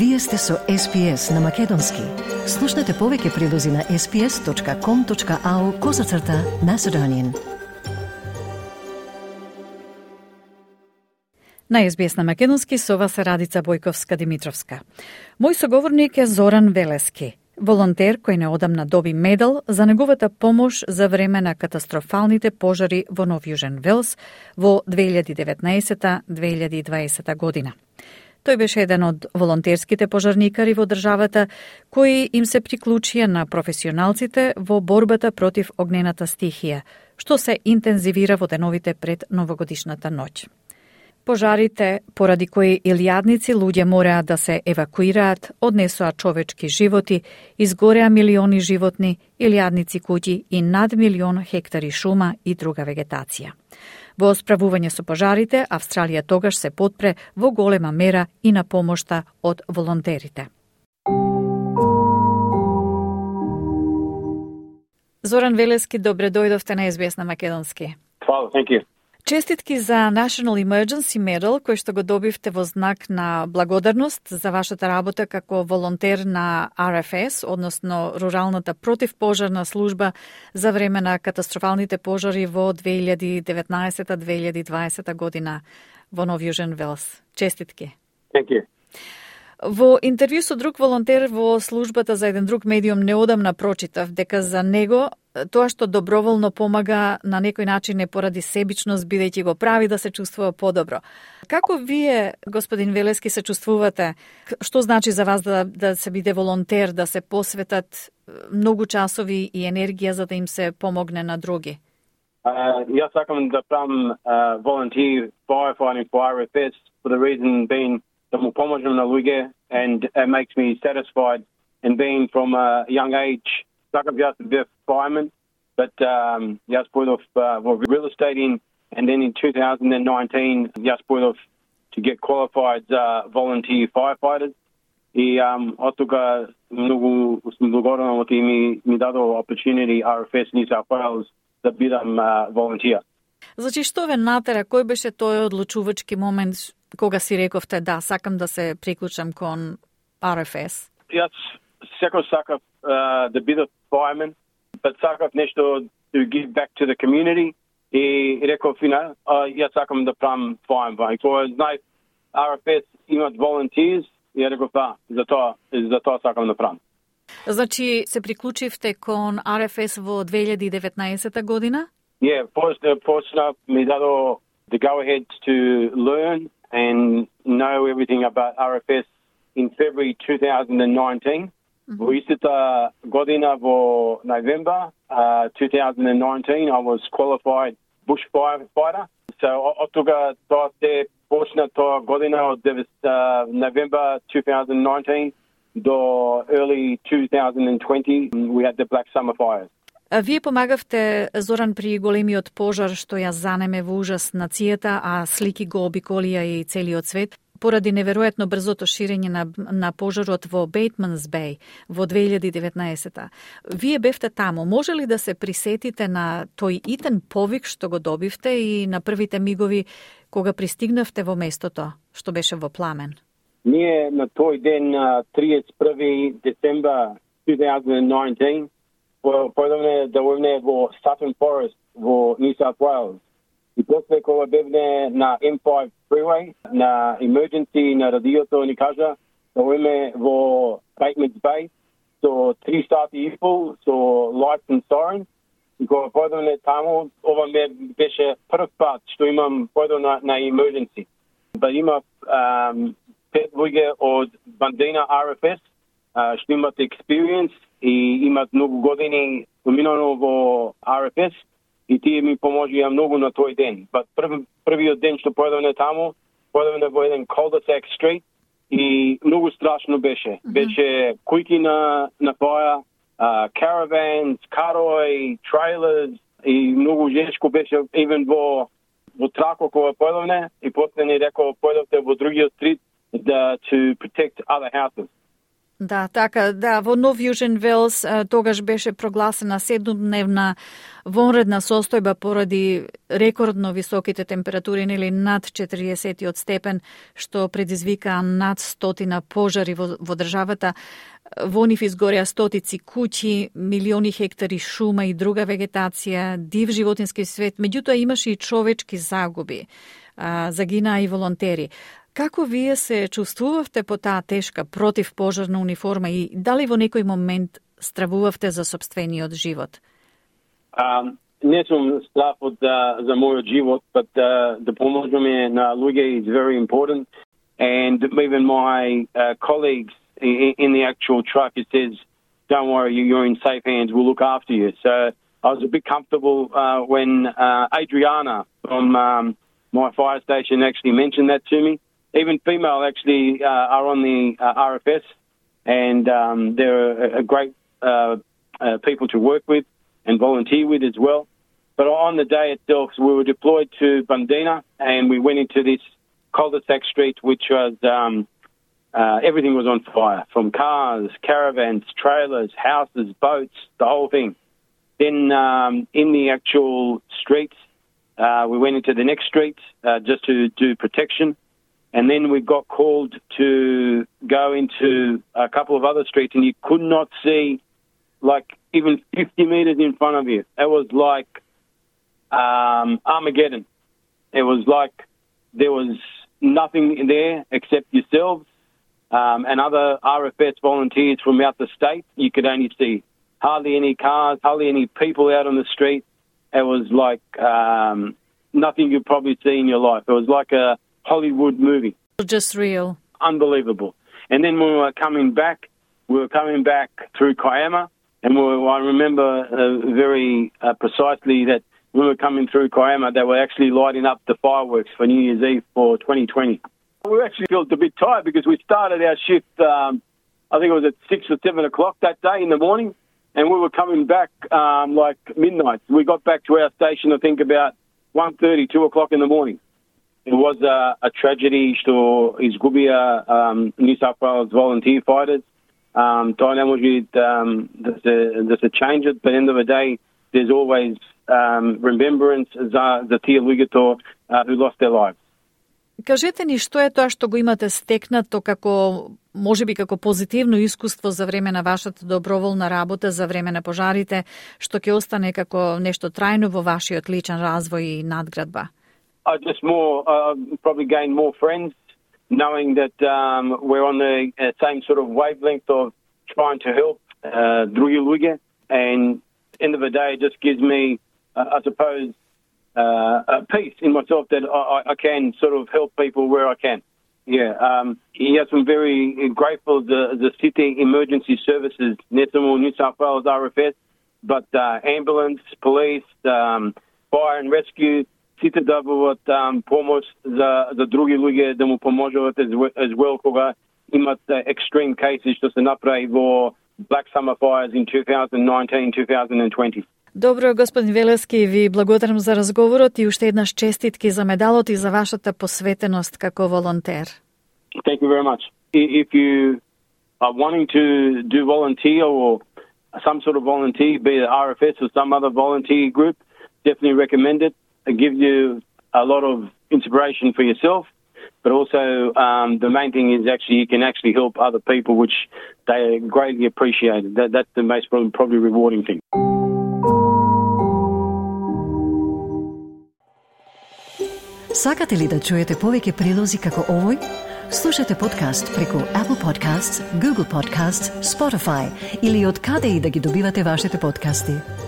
Вие сте со SPS на Македонски. Слушнете повеќе прилози на sps.com.au козацрта на Седонин. На SBS на Македонски со вас е Радица Бојковска Димитровска. Мој соговорник е Зоран Велески, волонтер кој неодамна доби медал за неговата помош за време на катастрофалните пожари во Нов Јужен Велс во 2019-2020 година. Тој беше еден од волонтерските пожарникари во државата кои им се приклучија на професионалците во борбата против огнената стихија, што се интензивира во деновите пред новогодишната ноќ. Пожарите, поради кои илјадници луѓе мореа да се евакуираат, однесоа човечки животи, изгореа милиони животни, илјадници куќи и над милион хектари шума и друга вегетација. Во справување со пожарите, Австралија тогаш се потпре во голема мера и на помошта од волонтерите. Зоран Велески, добре дојдовте на СБС на Македонски. Фала, thank you. Честитки за National Emergency Medal, кој што го добивте во знак на благодарност за вашата работа како волонтер на RFS, односно Руралната противпожарна служба за време на катастрофалните пожари во 2019-2020 година во Нов Јужен Велс. Честитки. Thank you. Во интервју со друг волонтер во службата за еден друг медиум неодамна прочитав дека за него тоа што доброволно помага на некој начин е поради себичност бидејќи го прави да се чувствува подобро. Како вие, господин Велески, се чувствувате? Што значи за вас да, да се биде волонтер, да се посветат многу часови и енергија за да им се помогне на други? Uh, јас сакам да правам uh, volunteer firefighting for RFS for the reason being да му поможам на луѓе and it makes me satisfied and being from a young age sакам јас да бидев fireman but um, јас појдов uh, во real estate in and then in 2019 јас појдов to get qualified uh, volunteer firefighters и um, од тука многу сум благодарен што ми ми дадо opportunity RFS New South Wales да бидам uh, volunteer. Значи, што ве натера? Кој беше тој одлучувачки момент кога си рековте да, сакам да се приклучам кон RFS? Јас секој сакав uh, да бидам fireman, but сакав нешто to give back to the community и реков, uh, јас сакам да правам fireman. Кога знај RFS имат volunteers, ја реков, да, за тоа, за тоа сакам да правам. Значи, се приклучивте кон RFS во 2019 година? Yeah, up, me dado the go ahead to learn and know everything about RFS in February 2019. Mm-hmm. We used to uh, Godina for November uh, 2019. I was qualified bushfire fighter. So I, I took a dive there, fortunate to Godina, uh, November 2019, the early 2020, we had the Black Summer fires. Вие помагавте, Зоран, при големиот пожар што ја занеме во ужас нацијата, а слики го обиколија и целиот свет, поради неверојатно брзото ширење на, на пожарот во Бейтманс Бей во 2019 Вие бевте таму. Може ли да се присетите на тој итен повик што го добивте и на првите мигови кога пристигнавте во местото што беше во пламен? Ние на тој ден, 31 декември 2019, појдовне да војне во Sutton Forest во New South Wales. И после кога бевне на M5 Freeway, на emergency на радиото ни кажа да војме во Bateman's Bay со три сати и пол со lights and sirens. И кога појдовне таму, ова ме беше прв пат што имам појдо на, на emergency. Ба има um, пет луѓе од Бандина RFS што имат experience и имат многу години поминано во RFS и тие ми поможија многу на тој ден. But прв, првиот ден што појдовме таму, појдовме во еден cul-de-sac street и многу страшно беше. Mm -hmm. Беше кујки на на паја, uh, caravans, карои, trailers и многу жешко беше even во во трако кога појдовне и после ни рекол појдовте во другиот стрит да to protect other houses. Да, така, да, во Нов Јужен Велс тогаш беше прогласена седумдневна вонредна состојба поради рекордно високите температури, нели над 40 степен, што предизвика над стотина пожари во, во државата. Во нив изгореа стотици куќи, милиони хектари шума и друга вегетација, див животински свет, меѓутоа имаше и човечки загуби. Загинаа и волонтери. Како вие се чувствувавте по таа тешка противпожарна униформа и дали во некој момент стравувавте за собствениот живот? Um, не сум страв од за, за мојот живот, but uh, да поможеме на луѓе is very important. And even my uh, colleagues in, in the actual truck, it says, don't worry, you're in safe hands, we'll look after you. So I was a bit comfortable uh, when uh, Adriana from um, my fire station actually mentioned that to me even female actually uh, are on the uh, RFS, and um, they're a, a great uh, uh, people to work with and volunteer with as well. But on the day itself, we were deployed to Bundina, and we went into this cul-de-sac street, which was um, uh, everything was on fire, from cars, caravans, trailers, houses, boats, the whole thing. Then um, in the actual streets, uh, we went into the next street just to do protection. And then we got called to go into a couple of other streets, and you could not see like even 50 meters in front of you. It was like um, Armageddon. It was like there was nothing there except yourselves um, and other RFS volunteers from out the state. You could only see hardly any cars, hardly any people out on the street. It was like um, nothing you'd probably see in your life. It was like a Hollywood movie. Just real. Unbelievable. And then when we were coming back, we were coming back through Kiama, and we were, I remember uh, very uh, precisely that when we were coming through Kiama, they were actually lighting up the fireworks for New Year's Eve for 2020. We actually felt a bit tired because we started our shift, um, I think it was at 6 or 7 o'clock that day in the morning, and we were coming back um, like midnight. We got back to our station, I think, about 1.30, 2 o'clock in the morning. It was a, a tragedy што изгубија um, New South Wales volunteer fighters. Um, to ne može um, да, се, да се change it, but end of the day, there's always um, remembrance за, za tие луѓето uh, who lost their lives. Кажете ни што е тоа што го имате стекнато како може би како позитивно искуство за време на вашата доброволна работа за време на пожарите, што ќе остане како нешто трајно во вашиот личен развој и надградба? I just more uh, probably gained more friends, knowing that um, we're on the uh, same sort of wavelength of trying to help uh, Drugi And end of the day, it just gives me, uh, I suppose, uh, a peace in myself that I, I, can sort of help people where I can. Yeah, um, he has some very grateful the the city emergency services, Nesamo, New South Wales RFS, but uh, ambulance, police, um, fire and rescue, сите добиваат um, помош за за други луѓе да му поможуваат as well кога имат extreme cases што се направи во Black Summer Fires in 2019-2020. Добро, господин Велески, ви благодарам за разговорот и уште еднаш честитки за медалот и за вашата посветеност како волонтер. Thank you very much. If you are wanting to do volunteer or some sort of volunteer, be it RFS or some other volunteer group, definitely recommend it give you a lot of inspiration for yourself, but also um, the main thing is actually you can actually help other people, which they greatly appreciate. That, that's the most probably, probably rewarding thing. Сакате ли да чуете повеќе прилози како овој? Слушате подкаст преку Apple Podcasts, Google Podcasts, Spotify или од каде и да ги добивате вашите подкасти.